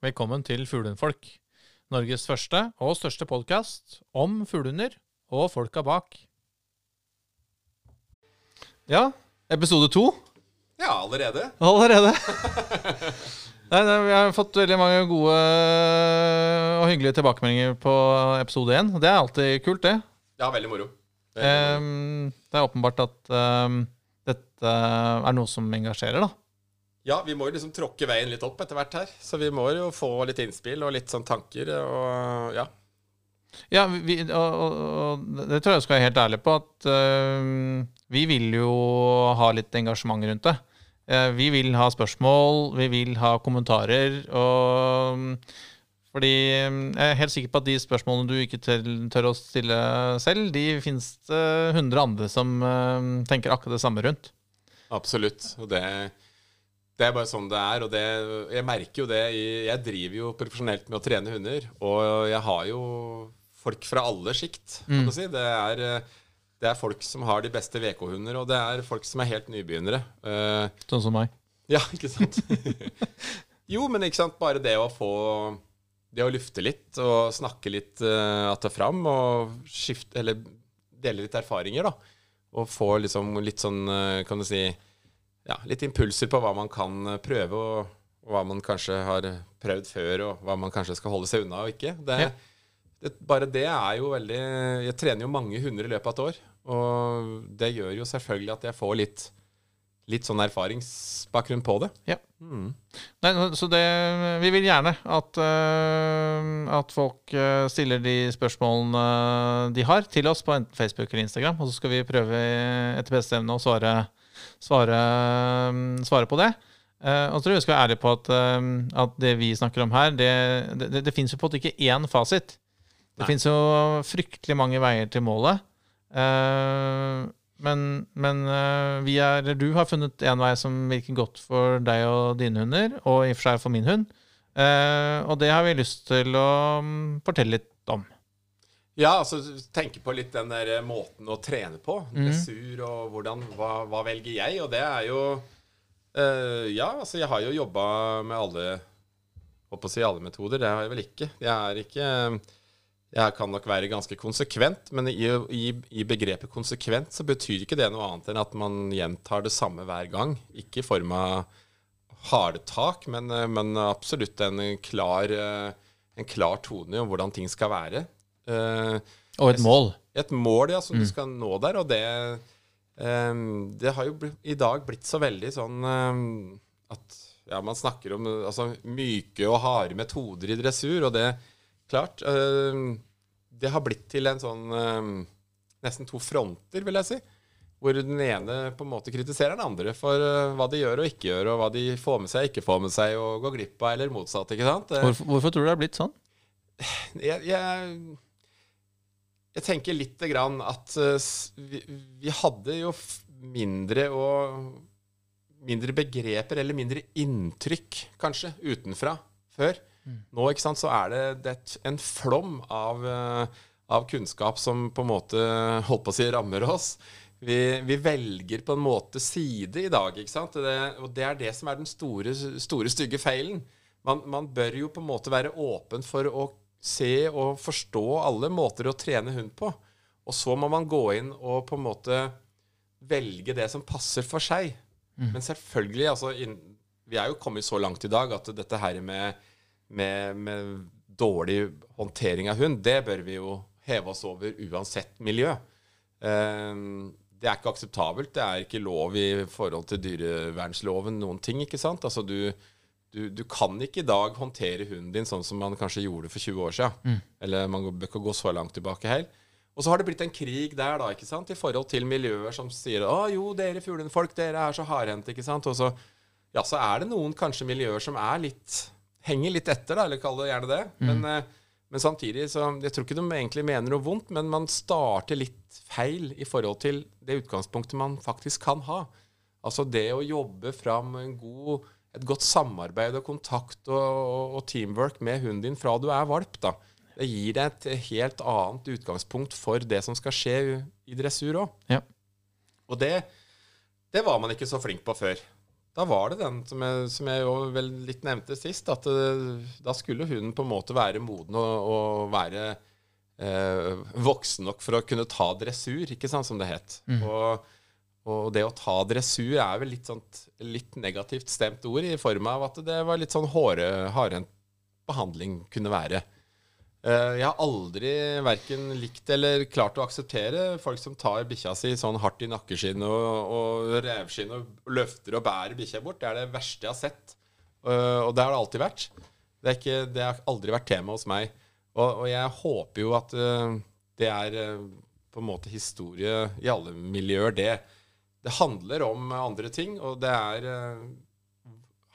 Velkommen til Fuglehundfolk. Norges første og største podkast om fuglehunder og folka bak. Ja, episode to Ja, allerede. allerede. Nei, nei, vi har fått veldig mange gode og hyggelige tilbakemeldinger på episode én. Det er alltid kult, det. Ja, veldig moro. Veldig moro. Ehm, det er åpenbart at um, dette er noe som engasjerer, da. Ja, vi må jo liksom tråkke veien litt opp etter hvert her. Så vi må jo få litt innspill og litt sånn tanker og ja. Ja, vi, og, og, og det tror jeg jeg skal være helt ærlig på, at øh, vi vil jo ha litt engasjement rundt det. Eh, vi vil ha spørsmål, vi vil ha kommentarer, og fordi jeg er helt sikker på at de spørsmålene du ikke tør, tør å stille selv, de finnes det hundre andre som tenker akkurat det samme rundt. Absolutt. Og det, det er bare sånn det er. Og det, jeg merker jo det i Jeg driver jo profesjonelt med å trene hunder, og jeg har jo folk fra alle sjikt, kan du si. Det er, det er folk som har de beste VK-hunder, og det er folk som er helt nybegynnere. Eh, Sånn som meg. Ja, ikke sant? jo, men ikke sant, bare det å få Det å lufte litt og snakke litt uh, att og fram og skifte Eller dele litt erfaringer, da. Og få liksom litt sånn, eh, kan du si Ja, litt impulser på hva man kan eh, prøve, og, og hva man kanskje har prøvd før, og hva man kanskje skal holde seg unna og ikke. Det, Ja. det, bare det er jo veldig Jeg trener jo mange hunder i løpet av et år, og det gjør jo selvfølgelig at jeg får litt litt sånn erfaringsbakgrunn på det. Ja. Mm. Nei, så det, vi vil gjerne at, uh, at folk stiller de spørsmålene de har, til oss på enten Facebook eller Instagram. Og så skal vi prøve etter beste evne å svare, svare, øh, svare på det. Uh, og tror jeg skal være ærlige på at, uh, at det vi snakker om her, det, det, det, det fins jo på en måte ikke én fasit. Det fins jo fryktelig mange veier til målet. Uh, men, men vi er, du har funnet en vei som virker godt for deg og dine hunder, og i og for seg for min hund. Og det har vi lyst til å mm, fortelle litt om. Ja, altså tenke på litt den der eh, måten å trene på. Mhm. Dressur og hvordan Hva, hva velger jeg? Og det er jo eh, Ja, altså jeg har jo jobba med alle Holdt på å si alle metoder. Det har jeg vel ikke. Jeg er ikke Jeg kan nok være ganske konsekvent, men i, i, i begrepet konsekvent så betyr ikke det noe annet enn at man gjentar det samme hver gang. Ikke i form av harde tak, men, eh, men absolutt en klar, en klar tone om hvordan ting skal være. Eh, Og et mål. et mål ja, som du skal nå der, og det eh, Det har jo blitt, i dag blitt så veldig sånn eh, at ja, man snakker om altså, myke og harde metoder i dressur, og det Klart. det har blitt til en sånn Nesten to fronter, vil jeg si. Hvor den ene på en måte kritiserer den andre for hva de gjør og ikke gjør, og hva de får med seg, og ikke får med seg, og går glipp av, eller motsatt. ikke sant? Hvorfor, hvorfor tror du det er blitt sånn? jeg, jeg, jeg tenker lite grann at eh, vi, vi hadde jo mindre og Mindre begreper eller mindre inntrykk, kanskje, utenfra før. Nå ikke sant, så er det, det er en flom av, eh, av kunnskap som på en måte holdt på å si rammer oss. Vi, vi velger på en måte side i dag, ikke sant? Det, og det er det som er den store, store stygge feilen. Man, man bør jo på en måte være åpen for å se og forstå alle måter å trene hund på. Og så må man gå inn og på en måte velge det som passer for seg. Men selvfølgelig, altså Vi er jo kommet så langt i dag at dette her med, med, med dårlig håndtering av hund, det bør vi jo heve oss over uansett miljø. Um, det er ikke akseptabelt. Det er ikke lov i forhold til dyrevernsloven noen ting. ikke sant? Altså du, du, du kan ikke i dag håndtere hunden din sånn som man kanskje gjorde for 20 år siden. Eller man bør ikke gå så langt tilbake helt. Og så har det blitt en krig der, da, ikke sant? i forhold til miljøer som sier å jo, dere fuglefolk, dere er så hardhendte, ikke sant. Og så, ja, så er det noen kanskje miljøer som er litt henger litt etter, da, eller kall det gjerne det. Men, eh, men samtidig så Jeg tror ikke de egentlig mener noe vondt, men man starter litt feil i forhold til det utgangspunktet man faktisk kan ha. Altså det å jobbe fram en god, et godt samarbeid og kontakt og, og, og teamwork med hunden din fra du er valp. da. Det gir deg et helt annet utgangspunkt for det som skal skje i dressur òg. Ja. Og det, det var man ikke så flink på før. da var det den som jeg, som jeg jo vel litt nevnte sist, at det, da skulle hunden på en måte være moden og, og være eh, voksen nok for å kunne ta dressur, ikke sant, som det het. Og, og det å ta dressur er vel litt, sånt, litt negativt stemt ord, i form av at det var litt sånn hardhendt behandling kunne være. Eh, Jeg har aldri verken likt eller klart å akseptere folk som tar bikkja si sånn hardt i nakkeskinn og, og revskinn og løfter og bærer bikkja bort. Det er det verste jeg har sett. Eh, Og det har det alltid vært. Det, ikke, det har aldri vært tema hos meg. Og, og jeg håper jo at eh, det er på en måte historie i alle miljøer, det. Det handler om andre ting, og det er eh,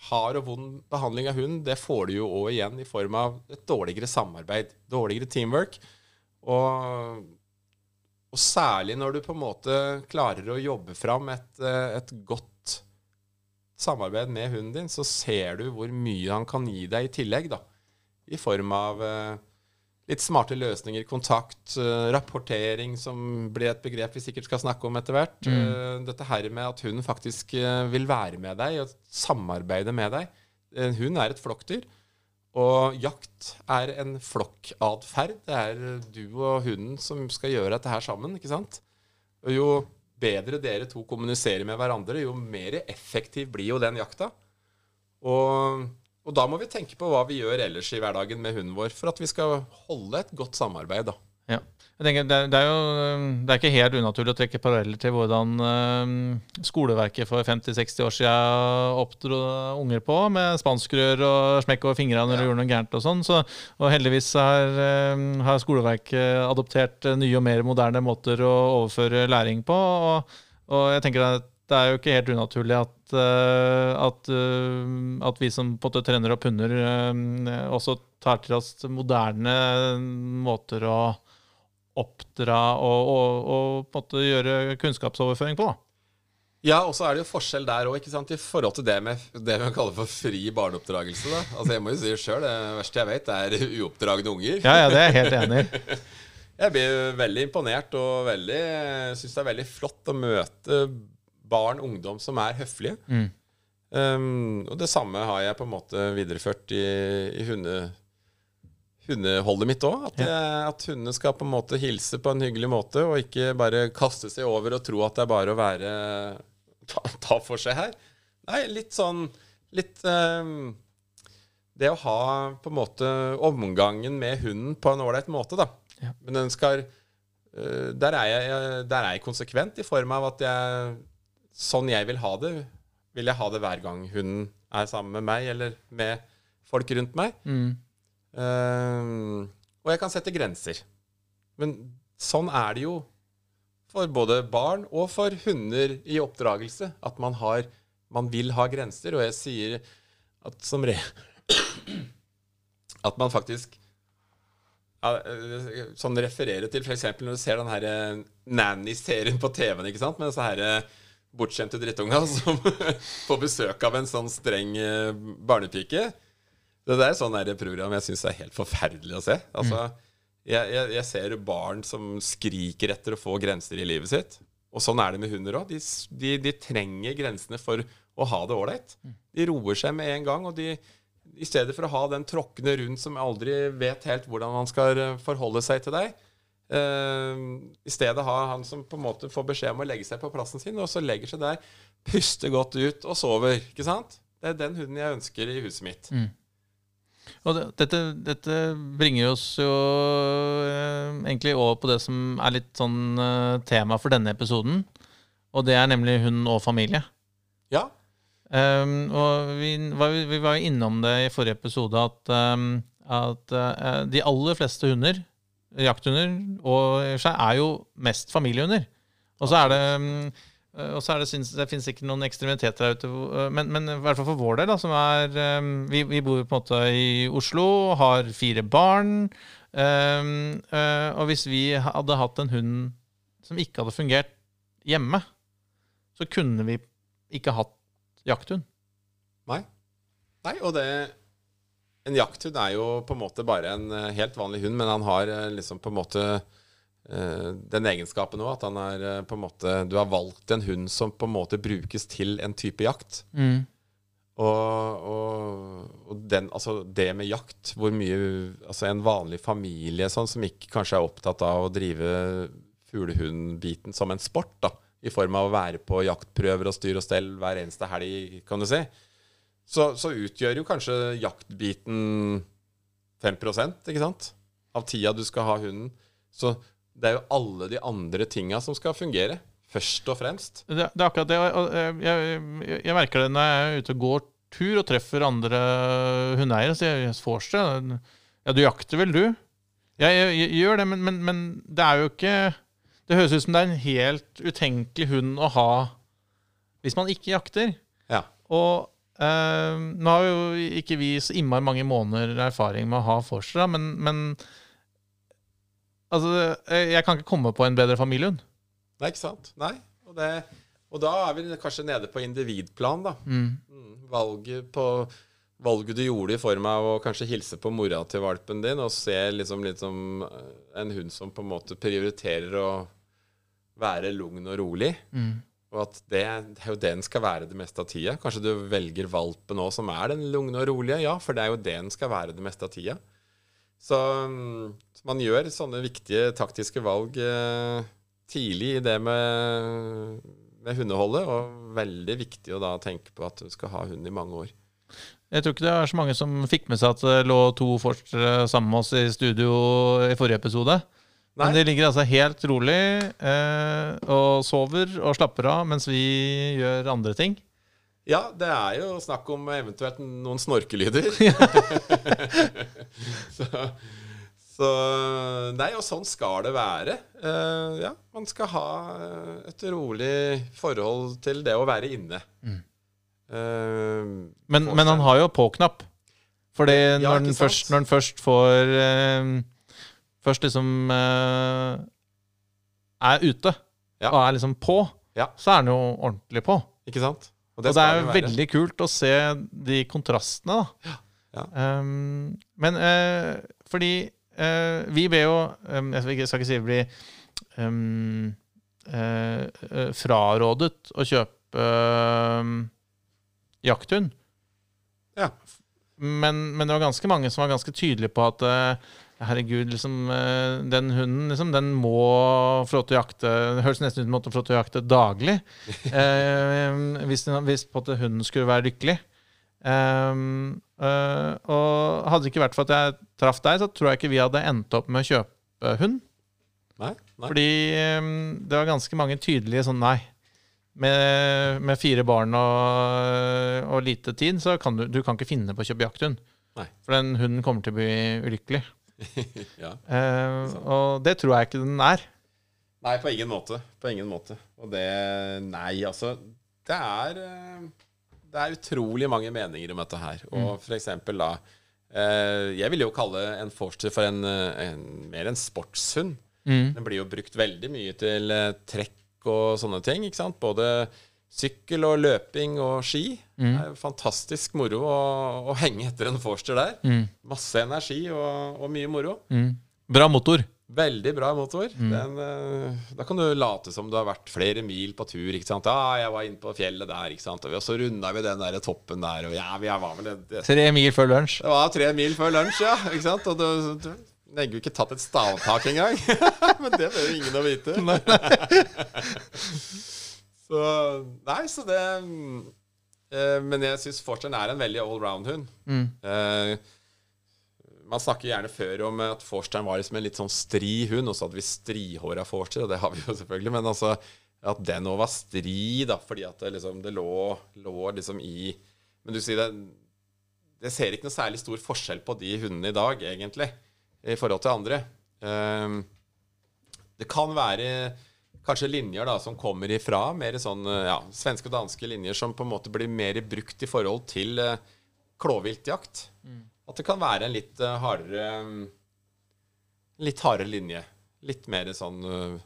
hard og vond behandling av hund, det får du jo òg igjen i form av et dårligere samarbeid, dårligere teamwork. Og, og særlig når du på en måte klarer å jobbe fram et, eh, et godt samarbeid med hunden din, så ser du hvor mye han kan gi deg i tillegg, da. I form av eh, litt smarte løsninger, kontakt, uh, rapportering, som blir et begrep vi sikkert skal snakke om etter hvert. Eh, dette her med at hunden faktisk uh, vil være med deg og samarbeide med deg. hun er et flokkdyr. Og jakt er en flokkatferd. Det er du og hunden som skal gjøre dette her sammen. ikke sant? Og jo bedre dere to kommuniserer med hverandre, jo mer effektiv blir jo den jakta. Og, og da må vi tenke på hva vi gjør ellers i hverdagen med hunden vår, for at vi skal holde et godt samarbeid. da. Ja. Jeg tenker, det, er, det er jo det er ikke helt unaturlig å trekke paralleller til hvordan eh, skoleverket for 50-60 år siden oppdro unger på, med spanskrør og smekk over fingrene når du gjorde noe gærent og sånn. Så, og heldigvis har, eh, har skoleverket adoptert nye og mer moderne måter å overføre læring på. Og, og jeg tenker at det er jo ikke helt unaturlig at, eh, at, eh, at vi som på trener opp hunder, eh, også tar til oss moderne måter å oppdra og, og, og på gjøre kunnskapsoverføring på. da. Ja, og så er det jo forskjell der òg, i forhold til det med det vi kaller for fri barneoppdragelse. da. Altså Jeg må jo si sjøl, det verste jeg vet, er uoppdragne unger. Ja, ja, det er jeg helt enig i. Jeg blir veldig imponert og veldig, syns det er veldig flott å møte barn, ungdom som er høflige. Mm. Um, og det samme har jeg på en måte videreført i, i hunde, hundeholdet mitt òg. At, at hundene skal på en måte hilse på en hyggelig måte, og ikke bare kaste seg over og tro at det er bare å være ta, ta for seg her. Nei, litt sånn Litt um, Det å ha på en måte omgangen med hunden på en ålreit måte, da. Ja. Men den skal uh, der, er jeg, der er jeg konsekvent i form av at jeg Sånn jeg vil ha det, vil jeg ha det hver gang hunden er sammen med meg eller med folk rundt meg. Mm. Ehm, og jeg kan sette grenser. Men sånn er det jo for både barn og for hunder i oppdragelse. At man, har, man vil ha grenser. Og jeg sier at som re... At man faktisk ja, Sånn referere til f.eks. når du ser den her eh, Nanny-serien på TV-en ikke sant? med disse her eh, bortskjemte drittunga som får besøk av en sånn streng eh, barnepike. Det der er sånn der program jeg syns er helt forferdelig å se. Altså, jeg, jeg, jeg ser barn som skriker etter å få grenser i livet sitt. Og sånn er det med hunder òg. De, de, de trenger grensene for å ha det ålreit. De roer seg med en gang. og de i stedet for å ha den tråkkende rundt som aldri vet helt hvordan han skal eh, forholde seg til deg, eh, i stedet har han som på en måte får beskjed om å legge seg på plassen sin, og så legger seg der, puster godt ut og sover. ikke sant? Det er den hunden jeg ønsker i huset mitt. Og det, dette, dette bringer oss jo eh, egentlig over på det som er litt sånn eh, tema for denne episoden. Og det er nemlig hund og familie. Ja, Um, og vi var, vi var jo innom det i forrige episode at, um, at uh, de aller fleste hunder, jakthunder, og skjær er jo mest familiehunder. Og så er det um, eh, og så er det, det finnes ikke noen ekstremiteter der ute. Men, men i hvert fall for vår del, da, som er um, vi, vi bor på en måte i Oslo, har fire barn. Um, uh, og hvis vi hadde hatt en hund som ikke hadde fungert hjemme, så kunne vi ikke hatt jakthund. Nei. Nei, og det En jakthund er jo på en måte bare en eh, helt vanlig hund, men han har eh, liksom på en måte eh, den egenskapen òg, at han er på en måte Du har valgt en hund som på en måte brukes til en type jakt. Mm. Og, og, og den, altså det med jakt, hvor mye Altså en vanlig familie sånn, som ikke kanskje er opptatt av å drive fuglehundbiten som en sport, da, i form av å være på jaktprøver og styr og stell hver eneste helg, kan du si, så, så utgjør jo kanskje jaktbiten 5 ikke sant? Av tida du skal ha hunden. Så det er jo alle de andre tinga som skal fungere. Først og fremst. Det, det er akkurat det. og Jeg, jeg, jeg merker det når jeg er ute og går tur og treffer andre hundeeiere. Så jeg får seg ja, du jakter vel, du? Ja, jeg gjør det, men, men, men det er jo ikke Det høres ut som det er en helt utenkelig hund å ha hvis man ikke jakter. Ja. Og eh, nå har jo ikke vi så innmari mange måneder erfaring med å ha forstere, men, men altså, jeg jeg kan ikke komme på en bedre familiehund. Nei, ikke sant? Nei. Og, det, og da er vi kanskje nede på individplan, da. Mm. Mm, valget på Valget du gjorde i form av å kanskje hilse på mora til valpen din, og se liksom litt som eh, en hund som på en måte prioriterer å være lugn og rolig. Mm. Og at det, det er jo det den skal være det meste av tida. Kanskje du velger valpen òg, som er den lugne og rolige. Ja, for det er jo det den skal være det meste av tida. Så, så man gjør sånne viktige taktiske valg eh, tidlig i det med, med hundeholdet. Og veldig viktig å da tenke på at du skal ha hund i mange år. Jeg tror ikke det er så mange som fikk med seg at det lå to forstere sammen med oss i studio i forrige episode. Nei. Men de ligger altså helt rolig eh, og sover og slapper av mens vi gjør andre ting. Ja, det er jo snakk om eventuelt noen snorkelyder. så, så Nei, og sånn skal det være. Eh, ja, man skal ha eh, et rolig forhold til det å være inne. Mm. Eh, Men, men han har jo påknapp. Fordi Ja, når, han den først, når den først får eh, Først liksom eh, er ute Ja. og er liksom på, Ja. så er han jo ordentlig på. Ikke sant? Og det, skal er jo være. veldig kult å se de kontrastene, da. Ja. Um, men eh, fordi eh, vi ble jo um, Jeg skal ikke- skal ikke si vi blir um, eh, eh, frarådet å kjøpe um, jakthund. Ja. Men, men det var ganske mange som var ganske tydelige på at eh, Herregud, liksom, eh, den hunden liksom, den må få lov til å jakte Det høres nesten ut som måtte få lov til å jakte daglig. eh, hvis, hvis hunden skulle være lykkelig. Um, eh, og hadde det ikke vært for at jeg traff deg, så tror jeg ikke vi hadde endt opp med å kjøpe hund. Nei? nei. Fordi um, det var ganske mange tydelige sånn nei. Med, med fire barn og, og lite tid, så kan du, du kan ikke finne på å kjøpe jakthund. For den hunden kommer til å bli ulykkelig. ja. Eh, og det tror jeg ikke den er. Nei, på ingen måte. På ingen måte. Og det Nei, altså Det er eh, Det er utrolig mange meninger om dette her. Og for eksempel da eh, Jeg vil jo kalle en Forster for en, eh, en mer en sportshund. Mm. Den blir jo brukt veldig mye til eh, trekk og sånne ting. ikke sant? Både sykkel og løping og ski. Det er jo fantastisk moro å, å henge etter en Forster der. Mm. Masse energi og, og mye moro. Mm. Bra motor. Veldig bra motor. Den, eh, da kan du late som du har vært flere mil på tur. ikke sant? Ja, jeg var inne på fjellet der, ikke sant? Og så runda vi den der toppen der. Og ja, vi var vel det, Tre mil før lunsj. det var tre mil før lunsj, ja. ikke sant? Og du, du legger jo ikke tatt et stavtak engang. Men det bør jo ingen å vite. Så Nei, så det eh, Men jeg syns Forstern er en veldig allround-hund. Mm. Eh, man snakker gjerne før om at Forstern var liksom en litt sånn stri hund, og så hadde vi strihåra Forster, og det har vi jo selvfølgelig, men altså at den òg var stri, da, fordi at det liksom det lå, lå liksom i Men du sier det Det ser ikke noe særlig stor forskjell på de hundene i dag, egentlig, i forhold til andre. Eh, det kan være kanskje linjer da som kommer ifra mer sånn ja, svenske og danske linjer som på en måte blir mer brukt i forhold til eh, klåviltjakt. At det kan være en litt uh, hardere um, Litt hardere linje. Litt mer sånn uh,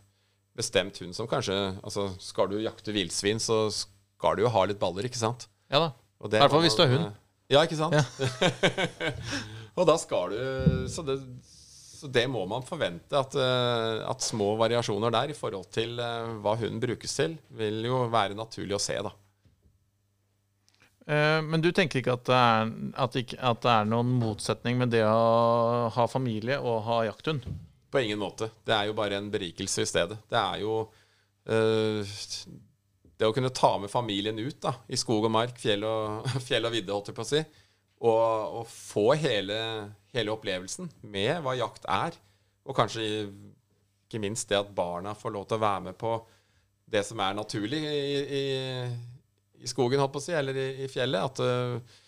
bestemt hund som kanskje Altså, skal du jakte villsvin, så skal du jo ha litt baller, ikke sant? Ja da. I hvert fall hvis du er hund. eh, Ja, ikke sant? Ja. og da skal du Så det så det må man forvente, at, eh, at, små variasjoner der i forhold til eh, hva hunden brukes til, vil jo være naturlig å se, da. Eh, men du tenker ikke at det, er, at, ikke, at det er noen motsetning med det å ha familie og ha jakthund? På ingen måte. Det er jo bare en berikelse i stedet. Det er jo øh, Det å kunne ta med familien ut da, i skog og mark, fjell og, fjell og vidde, holdt jeg på å si, og, og få hele, hele, opplevelsen med hva jakt er. Og kanskje ikke minst det at barna får lov til å være med på det som er naturlig i, i, i skogen, holdt på å si, eller i, i fjellet. At, eh,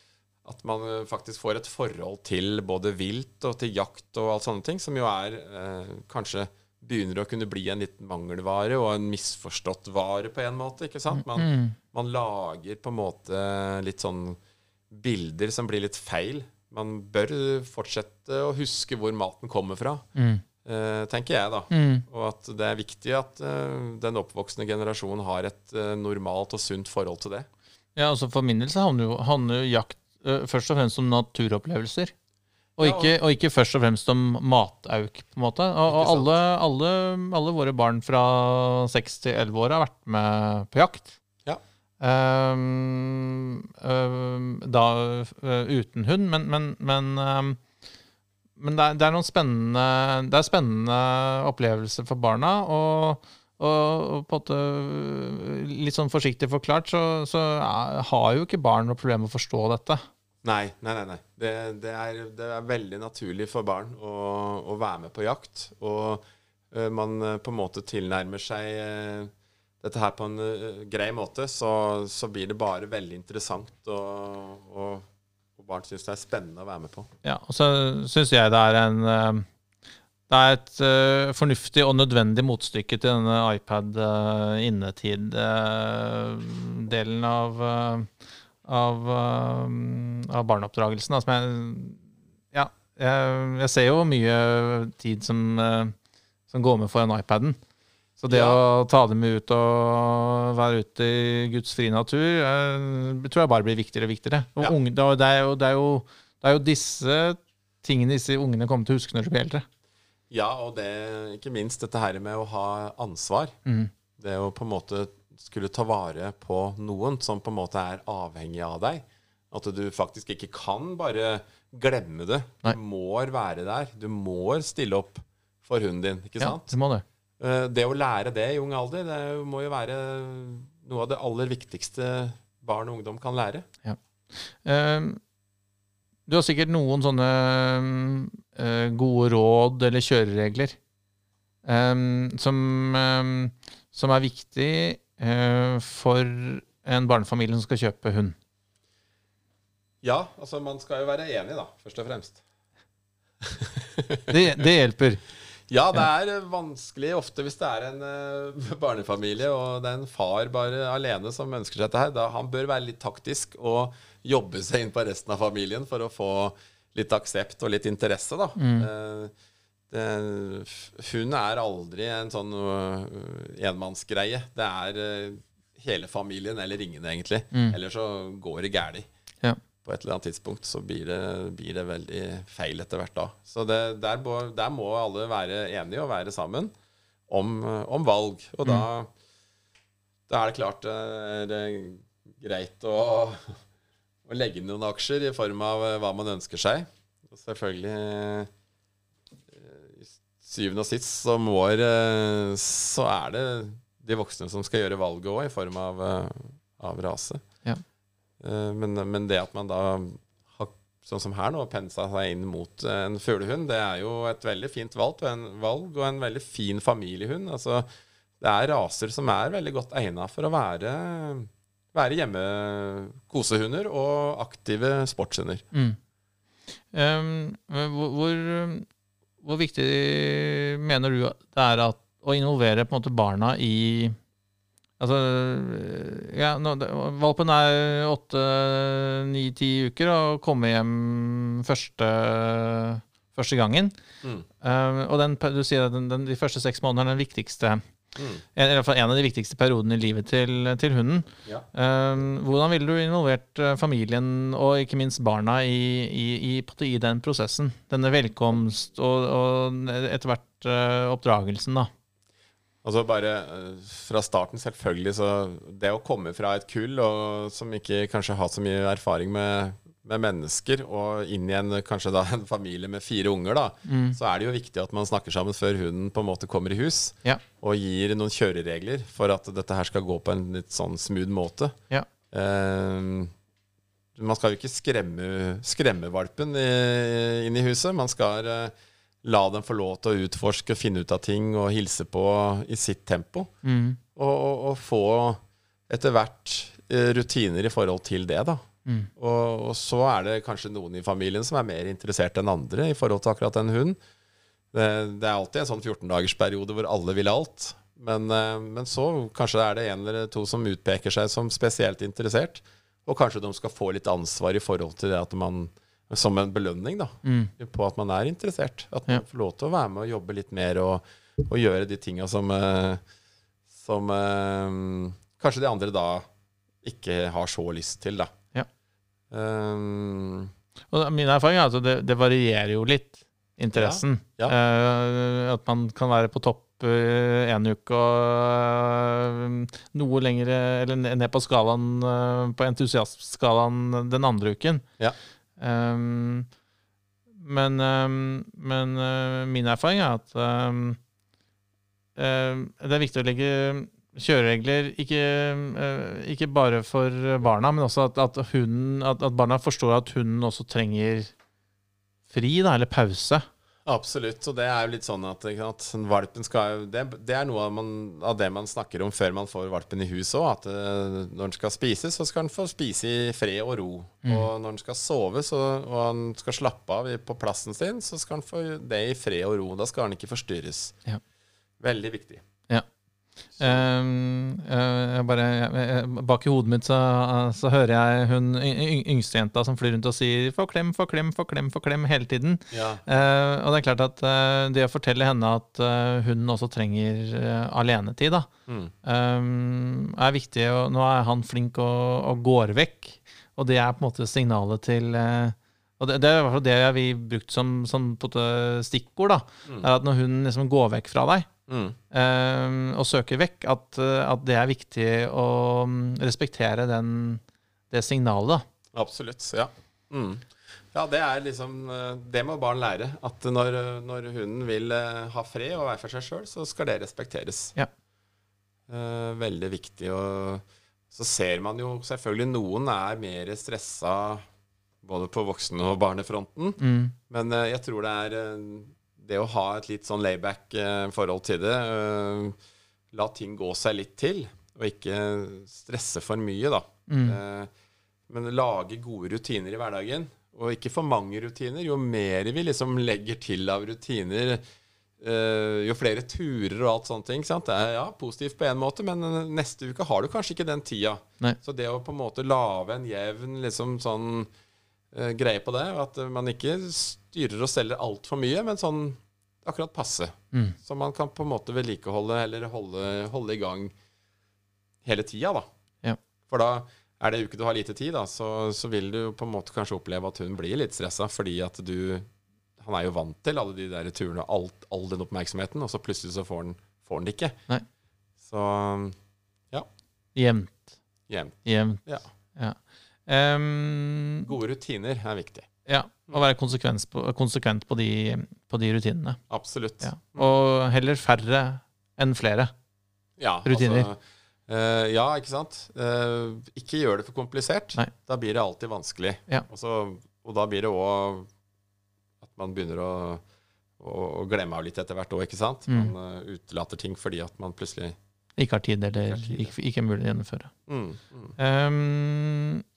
at, man faktisk får et forhold til både vilt og til jakt og alt sånne ting, som jo er eh, kanskje begynner å kunne bli en liten mangelvare og en misforstått vare på en måte. ikke sant? Man, man lager på en måte litt sånn bilder som blir litt feil. Man bør fortsette å huske hvor maten kommer fra, mm. uh, tenker jeg, da. Mm. Og at det er viktig at uh, den oppvoksende generasjonen har et uh, normalt og sunt forhold til det. Ja, altså For min del så handler jo, handler jo jakt først og fremst om naturopplevelser. Og, ja, og, ikke, og, ikke, først og fremst om matauk, på en måte. Og, og alle, alle, alle, våre barn fra 6 til 11 år har vært med på jakt. Um, um, da uh, uten hund, men, men, men, um, men det, er, det, er, noen spennende Det er spennende opplevelser for barna. Og, og, en måte litt sånn forsiktig forklart, så, så har jo ikke barn noe problem med å forstå dette. Nei, nei, nei. nei. Det, det, er, det, er, veldig naturlig for barn å, å være med på jakt. Og uh, man på en måte tilnærmer seg uh, dette her på en uh, grei måte, så, så, blir det bare veldig interessant. Og, og, og barn syns det er spennende å være med på. Ja, og så syns jeg det er en uh, det er et uh, fornuftig og nødvendig motstykke til denne iPad-innetid-delen av, av, av barneoppdragelsen. Altså, men, ja, jeg, jeg, ser jo mye tid som, som går med foran iPaden. Så det ja. å ta dem ut og være ute i Guds frie natur, jeg, eh, tror jeg bare blir viktigere og viktigere. Og ja. unge, det, er jo, det, er jo, det, er jo, disse tingene disse ungene kommer til å huske når de blir eldre. Ja, og det, ikke minst dette her med å ha ansvar. Mm. Det å på en måte skulle ta vare på noen som på en måte er avhengig av deg. At du faktisk ikke kan bare glemme det. Du Nei. må være der. Du må stille opp for hunden din. ikke sant? Ja, du må det. Eh, det å lære det i ung alder, det må jo være noe av det aller viktigste barn og ungdom kan lære. Ja. Um, du har sikkert noen sånne uh, gode råd eller kjøreregler um, som, um, som, er viktig uh, for en barnefamilie som skal kjøpe hund. Ja, altså man skal jo være enig, da, først og fremst. det, det hjelper. Ja, det er vanskelig ofte hvis det er en uh, barnefamilie og det er en far bare alene som ønsker seg dette her. Da, han bør være litt taktisk og jobbe seg inn på resten av familien for å få litt aksept og litt interesse, da. Mm. Uh, det, hun er aldri en sånn uh, enmannsgreie. Det er hele familien eller ingen, egentlig. Mm. Eller så går det galt på et eller annet tidspunkt så blir det, blir det veldig feil etter hvert da. Så det, der, må, der, må, alle være enige og være sammen om, om valg. Og da, mm. da, er det klart det er greit å, å legge noen aksjer i form av hva man ønsker seg. Og selvfølgelig i syvende og sist så, må, så er det de voksne som skal gjøre valget òg, i form av, av rase. Eh, men, men, det at man da har, sånn som her nå, pensa seg inn mot en fuglehund, det er jo et veldig fint valg, en valg og en veldig fin familiehund. Altså, det er raser som er veldig godt egna for å være, være hjemme og aktive sportshunder. Mm. Um, hvor, hvor, viktig mener du det er at, å involvere måte barna i Altså, ja, nå, Valpen er åtte, ni, ti uker og kommer hjem første, første gangen. Mm. Um, og den, du sier at den, den, de første seks månedene er den viktigste Mm. En, i hvert fall en av de viktigste periodene i livet til, til hunden. Ja. Eh, hvordan ville du involvert eh, familien og ikke minst barna i, i, i, i den prosessen? Denne velkomst og, og etter hvert eh, oppdragelsen, da. Altså bare eh, fra starten, selvfølgelig, så det å komme fra et kull og, som ikke kanskje har så mye erfaring med, med mennesker, og inn i en, kanskje da en familie med fire unger, da, så er det jo viktig at man snakker sammen før hunden på en måte kommer i hus, Ja. og gir noen kjøreregler for at dette her skal gå på en litt sånn smooth måte. Ja. Eh, man skal jo ikke skremme, skremme valpen i, inn i huset. Man skal eh, la dem få lov til å utforske, finne ut av ting og hilse på i sitt tempo. Mm. Og, og, og få etter hvert eh, rutiner i forhold til det, da. Mm. Og, og så er det kanskje noen i familien som er mer interessert enn andre i forhold til akkurat den hunden. Det, det er alltid en sånn 14-dagersperiode hvor alle vil alt. Men, eh, men så kanskje er det en eller to som utpeker seg som spesielt interessert. Og kanskje de skal få litt ansvar i forhold til det at man Som en belønning, da. Mm. På at man er interessert. At man Ja. får lov til å være med og jobbe litt mer og, og gjøre de tinga som eh, Som eh, kanskje de andre da ikke har så lyst til, da. Ja. Um, Og min erfaring er at det, det varierer jo litt, interessen. Ja, uh, at man kan være på topp en uke og noe lengre, eller ned på skalaen, på entusiastskalaen den andre uken. Ja. Um, men um, men uh, min erfaring er at um, uh, det er viktig å legge kjøreregler ikke, uh, ikke bare for barna, men også at, at, hunden, at, at barna forstår at hunden også trenger fri, da, eller pause. Absolutt. Og det er jo litt sånn at, sant, valpen skal det, det er noe av, man, av det man snakker om før man får valpen i hus òg. At uh, når den skal spise, så skal den få spise i fred og ro. Og når den skal sove så, og han skal slappe av på plassen sin, så skal han få det i fred og ro. Da skal han ikke forstyrres. Ja. Veldig viktig. Um, uh, bare, jeg, bak i hodet mitt så, så hører jeg hun yngstejenta som flyr rundt og sier 'få klem, få klem, få klem', få klem hele tiden. Ja. Eh, og det er klart at eh, det å fortelle henne at hunden også trenger alenetid, da, Mm. eh, er viktig. Og nå er han flink og, og går vekk, og det er på en måte signalet til og det, det er i hvert fall det vi har brukt som, som stikkord. da, Mm. er at Når hunden liksom går vekk fra deg Mm. uh, og søker vekk, at, eh, at det er viktig å mm, respektere den, det signalet. da. Absolutt. Ja. Mm. Ja, det er liksom eh, Det må barn lære. At når, når hunden vil eh, ha fred og være for seg sjøl, så skal det respekteres. Ja. Eh, veldig viktig. Og så ser man jo selvfølgelig noen er mer stressa både på voksen- og barnefronten. Mm. Men jeg tror det er det å ha et litt sånn layback eh, forhold til det. eh, la ting gå seg litt til, og ikke stresse for mye, da. Mm. Eh, men lage gode rutiner i hverdagen. Og ikke for mange rutiner. Jo mer vi liksom legger til av rutiner, jo flere turer og alt sånne ting. Sant? Det er ja, positivt på én måte, men neste uke har du kanskje ikke den tida. Nei. Så det å på en måte lage en jevn liksom sånn greie på det, at man ikke styrer og selger altfor mye, men sånn akkurat passe. Mm. Så man kan på en måte vedlikeholde eller holde, holde i gang hele tida, da. Ja. For da er det uke du har lite tid, da, så, så vil du på en måte kanskje oppleve at hun blir litt stressa, fordi at du Han er jo vant til alle de der turene, alt, all den oppmerksomheten, og så plutselig så får han, får han det ikke. Nei. Så Jevnt. jevnt. Jevnt. Ja. Ja. Um, Gode rutiner er viktig. Ja. Å være på, konsekvent på de, på de rutinene. Absolutt. Ja. Og heller færre enn flere. Ja, Rutiner. Altså, uh, ja, ikke sant. Uh, ikke gjør det for komplisert. Nei. Da blir det alltid vanskelig. Ja. Og, så, og da blir det òg at man begynner å, å, å glemme av litt etter hvert òg, ikke sant. Mm. Man uh, utelater ting fordi at man plutselig Ikke har tid, eller Ikke ikke, er mulig å gjennomføre. mm, mm. Eh,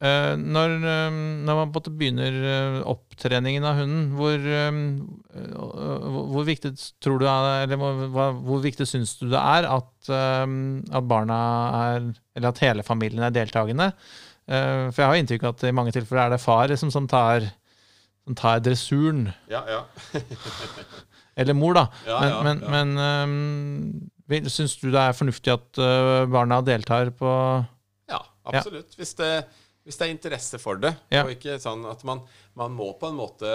når, em, når man begynner eh, opptreningen av hunden, hvor, eh, hvor, viktig tror du er, eller hvor, viktig syns du det er at, at barna er Eller at hele familien er deltakende? Eh, for jeg har inntrykk av at i mange tilfeller er det far liksom, som tar som tar dressuren. Ja, ja. Eller mor, da. Ja, men ja, men, ja. men um, Syns du det er fornuftig at barna deltar på Ja, absolutt. Hvis, det, hvis, det, er interesse for det. Ja. Og ikke sånn at man, man, må på en måte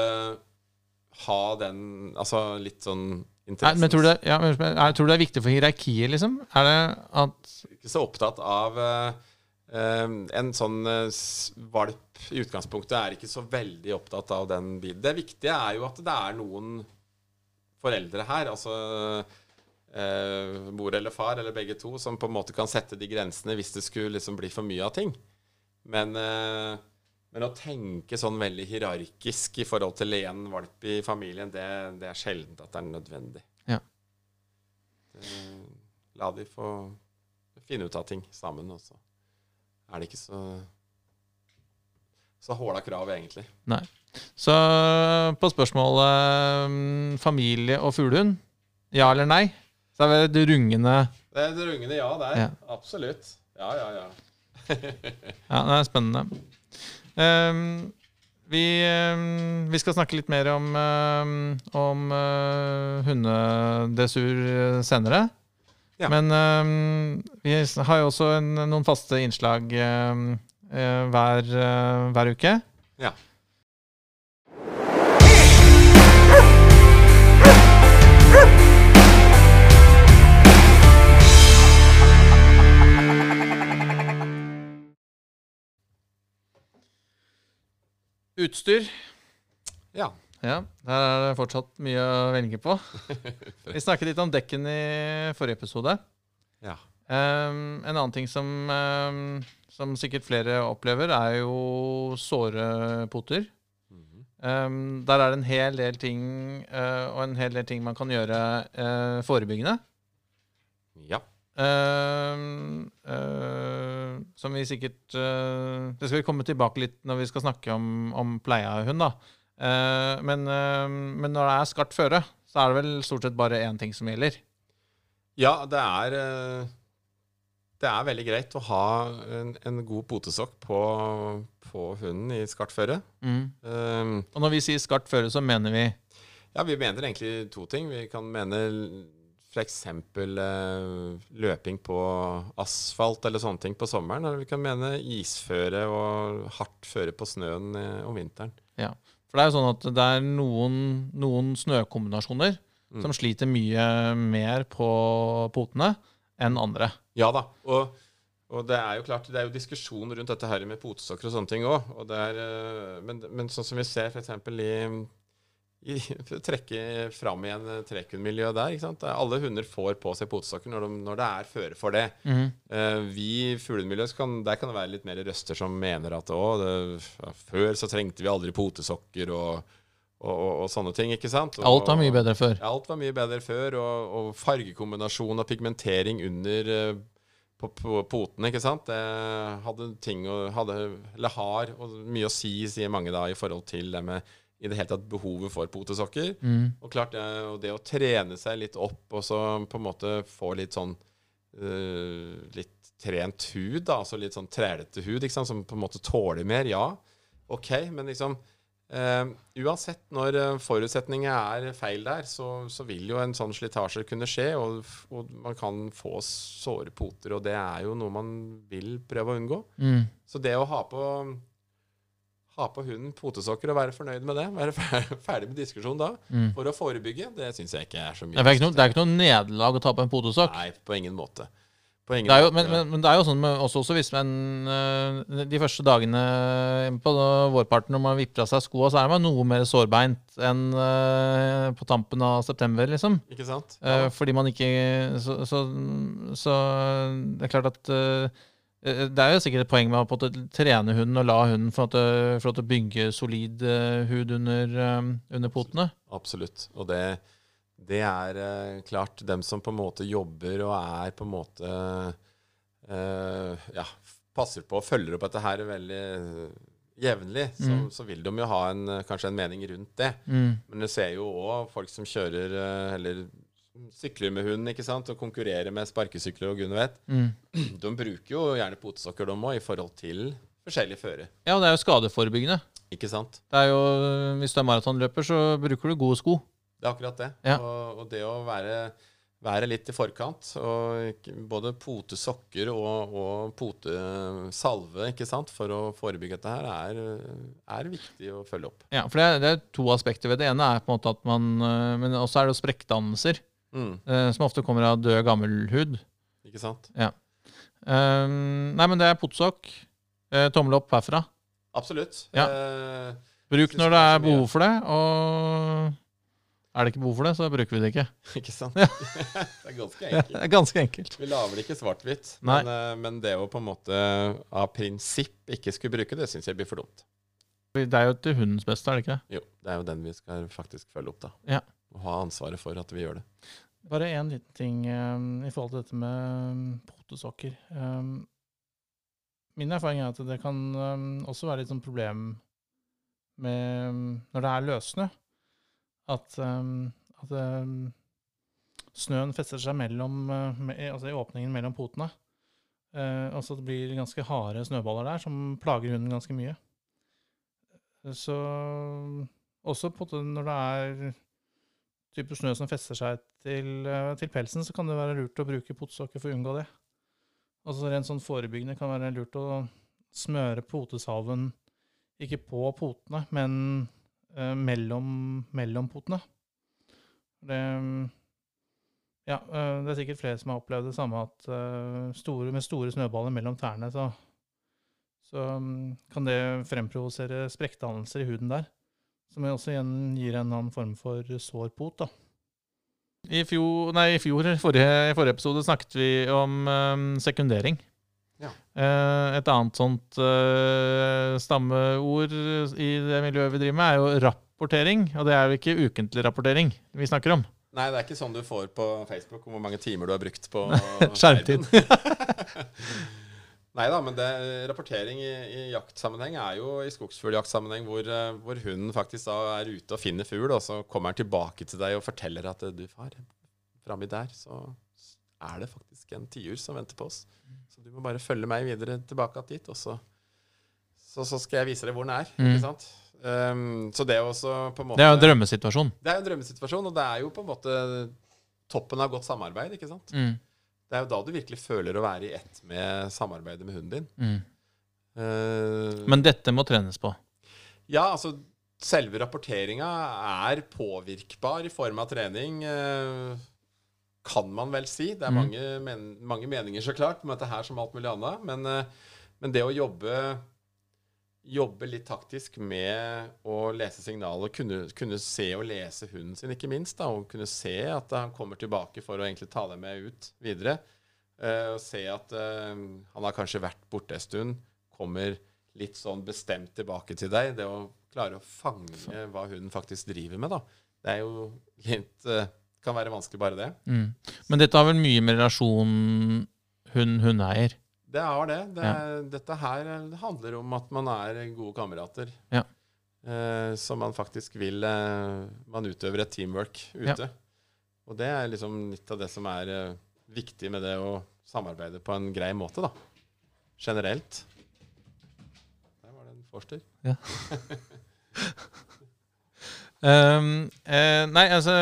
ha den Altså litt sånn interessen. Nei, men tror du, det, ja, jeg tror det er viktig for hierarkiet, liksom? Er det at Ikke så opptatt av uh, en sånn uh, valp i utgangspunktet er ikke så veldig opptatt av den bilen. Det viktige er jo at det er noen foreldre her, altså uh, mor eller far eller begge to, som på en måte kan sette de grensene hvis det skulle liksom bli for mye av ting. Men, men å tenke sånn veldig hierarkisk i forhold til én valp i familien, det, det er sjelden at det er nødvendig. Ja. Det, la de få finne ut av ting sammen også er det ikke så så håla krav, egentlig. Nei. Så på spørsmålet um, familie og fuglehund, ja eller nei, så er det rungende Det er det rungende ja der. Ja. Absolutt. Ja, ja, ja. ja, det er spennende. Um, vi, um, vi, skal snakke litt mer om, um, om uh, hundedressur senere. Ja. Men vi har jo også en, noen faste innslag um, hver, hver, uke. Ja. Utstyr. Ja. Ja, Der er det fortsatt mye å velge på. Vi snakket litt om dekken i forrige episode. Ja. Um, en annen ting som, um, som, sikkert flere opplever, er jo såre poter. Um, der er det en hel del ting uh, og en hel del ting man kan gjøre uh, forebyggende. Ja. Uh, som vi sikkert Det skal vi komme tilbake litt når vi skal snakke om, om pleie av hund. da. Uh, men, uh, men, når det er skarpt føre, så er det vel stort sett bare én ting som gjelder. Ja, det er uh, Det er veldig greit å ha en, en god potesokk på, på, hunden i skarpt føre. Mm. Og når vi sier skarpt føre, så mener vi Ja, vi mener egentlig to ting. Vi kan mene f.eks. Uh, løping på asfalt eller sånne ting på sommeren. Eller vi kan mene isføre og hardt føre på snøen om vinteren. Ja, for det er jo sånn at det er noen, noen snøkombinasjoner mm. som sliter mye mer på potene enn andre. Ja da. Og, og, det er jo klart, det er jo diskusjon rundt dette her med potesokker og sånne ting òg. Eh, men, men, sånn som vi ser f.eks. i i, trekke fram igjen trekkhundmiljøet der. ikke sant? Alle hunder får på seg potesokker når, de, når det er føre for det. Mm. Uh, vi i fuglemiljøet kan, der kan det være litt mer røster som mener at det, før så trengte vi aldri potesokker og, og, og, og sånne ting. ikke sant? alt var mye bedre før. Ja, alt var mye bedre før. Og, fargekombinasjon og pigmentering under uh, på, på potene, ikke sant. Det hadde ting og hadde, eller har og mye å si, sier mange da, i forhold til det med i det hele tatt behovet for potesokker. Mm. Og klart det, og det, å trene seg litt opp og så på en måte få litt sånn uh, Litt trent hud, da, altså litt sånn trælete hud, sant, som på en måte tåler mer, ja. OK, men liksom uh, Uansett når uh, forutsetningene er feil der, så, så, vil jo en sånn slitasje kunne skje, og, og, man kan få såre poter, og det er jo noe man vil prøve å unngå. Mm. Så det å ha på ha på hunden potesokker og være fornøyd med det. Være ferdig med diskusjonen da. Mm. For å forebygge, det syns jeg ikke er så mye. Det er ikke noe, det er ikke noe nederlag å ta på en potesokk? Nei, på ingen måte. På ingen det jo, måte. Men, men, det er jo sånn med også, også hvis man uh, De første dagene på vårparten når man vipper av seg skoa, så er man noe mer sårbeint enn uh, på tampen av september, liksom. Ikke sant? Ja. Uh, fordi man ikke så, så, så, det er klart at Eh, det er jo sikkert et poeng med å trene hunden og la hunden få lov til å bygge solid uh, hud under, um, under, potene. Absolutt. Og det, det er klart, dem som på en måte jobber og er på en måte uh, Ja, passer på og følger opp dette her veldig jevnlig, så, mm. så, vil de jo ha en, kanskje en mening rundt det. Mm. Men du ser jo òg folk som kjører eller sykler med hund ikke sant, og konkurrerer med sparkesykler og gudene vet. Mm. De bruker jo gjerne potesokker, de òg, i forhold til forskjellige føre. Ja, det er jo skadeforebyggende. Ikke sant? Det er jo, Hvis du er maratonløper, så bruker du gode sko. Det er akkurat det. Ja. Og, og, det å være være litt i forkant. Og både potesokker og, og potesalve ikke sant, for å forebygge dette her, er, er viktig å følge opp. Ja, for det er, det er to aspekter ved det. ene er på en måte at man eh, Men også er det sprekkdannelser, Mm, Uh, som ofte kommer av død, gammel hud. ikke sant? Um, nei, men det er potsokk. Uh, tommel opp herfra. Absolutt. Ja. Eh, Bruk når det det er behov for det, og er det ikke behov for det, så bruker vi det ikke. ikke sant? Ja. det er ganske Det enkelt. er ganske enkelt. Vi lager det ikke svart-hvitt. Men, eh, men det å på en måte av prinsipp ikke skulle bruke det, syns jeg blir for dumt. Det er jo til hundens beste, er det ikke det? Jo, det er jo den vi skal faktisk følge opp, da. Ja. Og ha ansvaret for at vi gjør det. Bare én liten ting um, i forhold til dette med um, potesokker. Um, min erfaring er at det kan um, også være litt sånn problem med når det er løssnø. At, at snøen fester seg mellom, me, altså i åpningen mellom potene. Uh, og så det blir ganske harde snøballer der som plager hunden ganske mye. Så også når det er type snø som fester seg til, eh, til pelsen, så kan det være lurt å bruke potesokker for å unngå det. Altså Rent sånn forebyggende kan det være lurt å smøre potesalven ikke på potene, men eh, mellom, mellom potene. Det, ja, eh, det er sikkert flere som har opplevd det samme, at eh, store, med store snøballer mellom tærne, så, så mm, kan det fremprovosere sprekkdannelser i huden der. Som også igjen gir en annen form for sår pot. da. I fjor, nei, i fjor, forrige, i forrige episode snakket vi om um, sekundering. Ja. Uh, et annet sånt uh, stammeord i det miljøet vi driver med, er jo rapportering. Og det er jo ikke ukentlig rapportering vi snakker om. Nei, det er ikke sånn du får på Facebook om hvor mange timer du har brukt på Skjermtid. Nei da, men det, rapportering i, i jaktsammenheng er jo i skogsfugljaktsammenheng hvor, eh, hvor hunden faktisk da er ute og finner fugl, og så kommer den tilbake til deg og forteller at eh, du far, framme der så er det faktisk en tiur som venter på oss. Så du må bare følge meg videre tilbake dit, og så, så, så skal jeg vise deg hvor den er. Mm. Ikke sant? Um, så det er også på en måte Det er jo en drømmesituasjon. det er jo en drømmesituasjon, og det er jo på en måte toppen av godt samarbeid. ikke sant? Mm. Det er jo da du virkelig føler å være i ett med samarbeidet med hunden din. Mm. Uh, Men dette må trenes på. ja, altså selve rapporteringa er påvirkbar i form av trening. uh, kan man vel si. Det er Mm. mange, men, mange meninger, så klart, om dette her som alt mulig annet. Men, uh, men det å jobbe Jobbe litt taktisk med å lese signaler, kunne, kunne se og lese hunden sin, ikke minst. Da, og kunne se at han kommer tilbake for å egentlig ta det med ut videre. Uh, og se at uh, han har kanskje vært borte en stund, kommer litt sånn bestemt tilbake til deg. Det å klare å fange hva hunden faktisk driver med, da. Det er jo litt uh, Kan være vanskelig, bare det. Mm. Men dette har vel mye med relasjon hund-hundeeier. Det har det. det er, Dette her handler om at man er gode kamerater. Ja. Eh, så man faktisk vil eh, Man utøver et teamwork ute. Og det er liksom litt av det som er eh, viktig med det å samarbeide på en grei måte, da. Generelt. Der var det en forster. Um, eh, nei, altså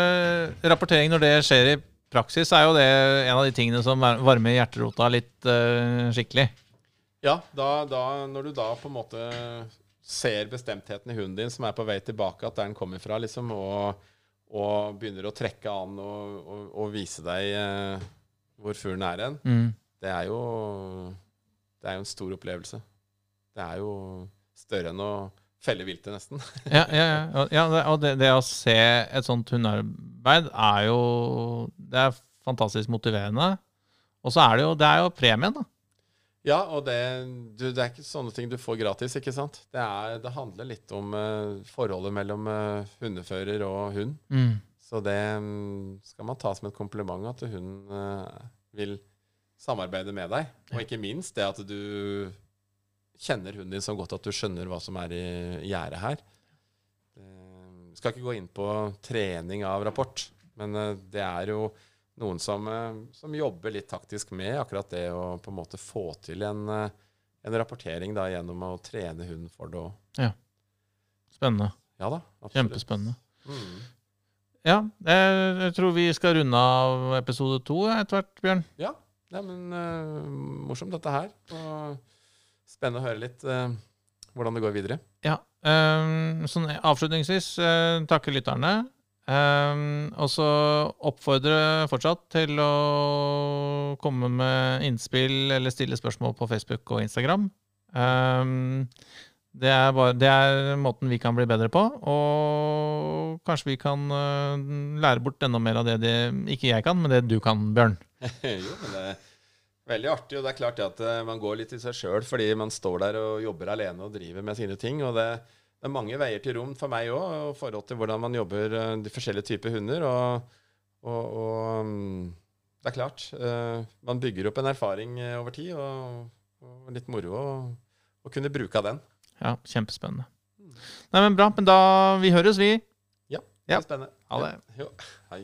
Rapportering når det skjer i praksis, er jo det en av de tingene som varmer hjerterota litt uh, skikkelig. Ja, da, da, når du da på en måte ser bestemtheten i hunden din som er på vei tilbake, at der den kommer fra, liksom, og, og begynner å trekke an og, og, og vise deg uh, hvor fuglen er hen, Mm. det er jo Det er jo en stor opplevelse. Det er jo større enn å felle viltet, nesten. Ja, ja, ja. ja det, og det, det å se et sånt hundearbeid er jo Det er fantastisk motiverende. Og så er det jo, det er jo premien, da. Ja, og det, du, det er ikke sånne ting du får gratis, ikke sant? Det, er, det handler litt om uh, forholdet mellom uh, hundefører og hund. Mm. Så det um, skal man ta som et kompliment at hunden uh, vil samarbeide med deg. Og ikke minst det at du kjenner hunden din så godt at du skjønner hva som er i gjerdet her. Eh, skal ikke gå inn på trening av rapport, men eh, det er jo noen som, eh, som jobber litt taktisk med akkurat det å på en måte få til en, en rapportering da, gjennom å trene hunden for det òg. Spennende. Ja da, absolutt. Kjempespennende. Mm. Ja, jeg, tror vi skal runde av episode to etter hvert, Bjørn. Ja, ja men uh, morsomt dette her. Og spennende å høre litt uh, hvordan det går videre. Ja. Um, sånn avslutningsvis uh, takke lytterne. Um, og så oppfordre fortsatt til å komme med innspill eller stille spørsmål på Facebook og Instagram. Um, det, er bare, det er måten vi kan bli bedre på, og kanskje vi kan uh, lære bort enda mer av det, det ikke jeg kan, men det du kan, Bjørn. jo, men det veldig artig, og det er klart at uh, man går litt i seg sjøl fordi man står der og jobber alene og driver med sine ting. og det det er mange veier til rom for meg òg, i forhold til hvordan man jobber uh, de forskjellige typer hunder. Og, og, og um, det er klart, uh, man bygger opp en erfaring over tid, og, og, litt moro å kunne bruke av den. Ja, kjempespennende. Nei, men Bra. Men da Vi høres, vi. Ja, det er ja. spennende. Ha det. Jo, hei.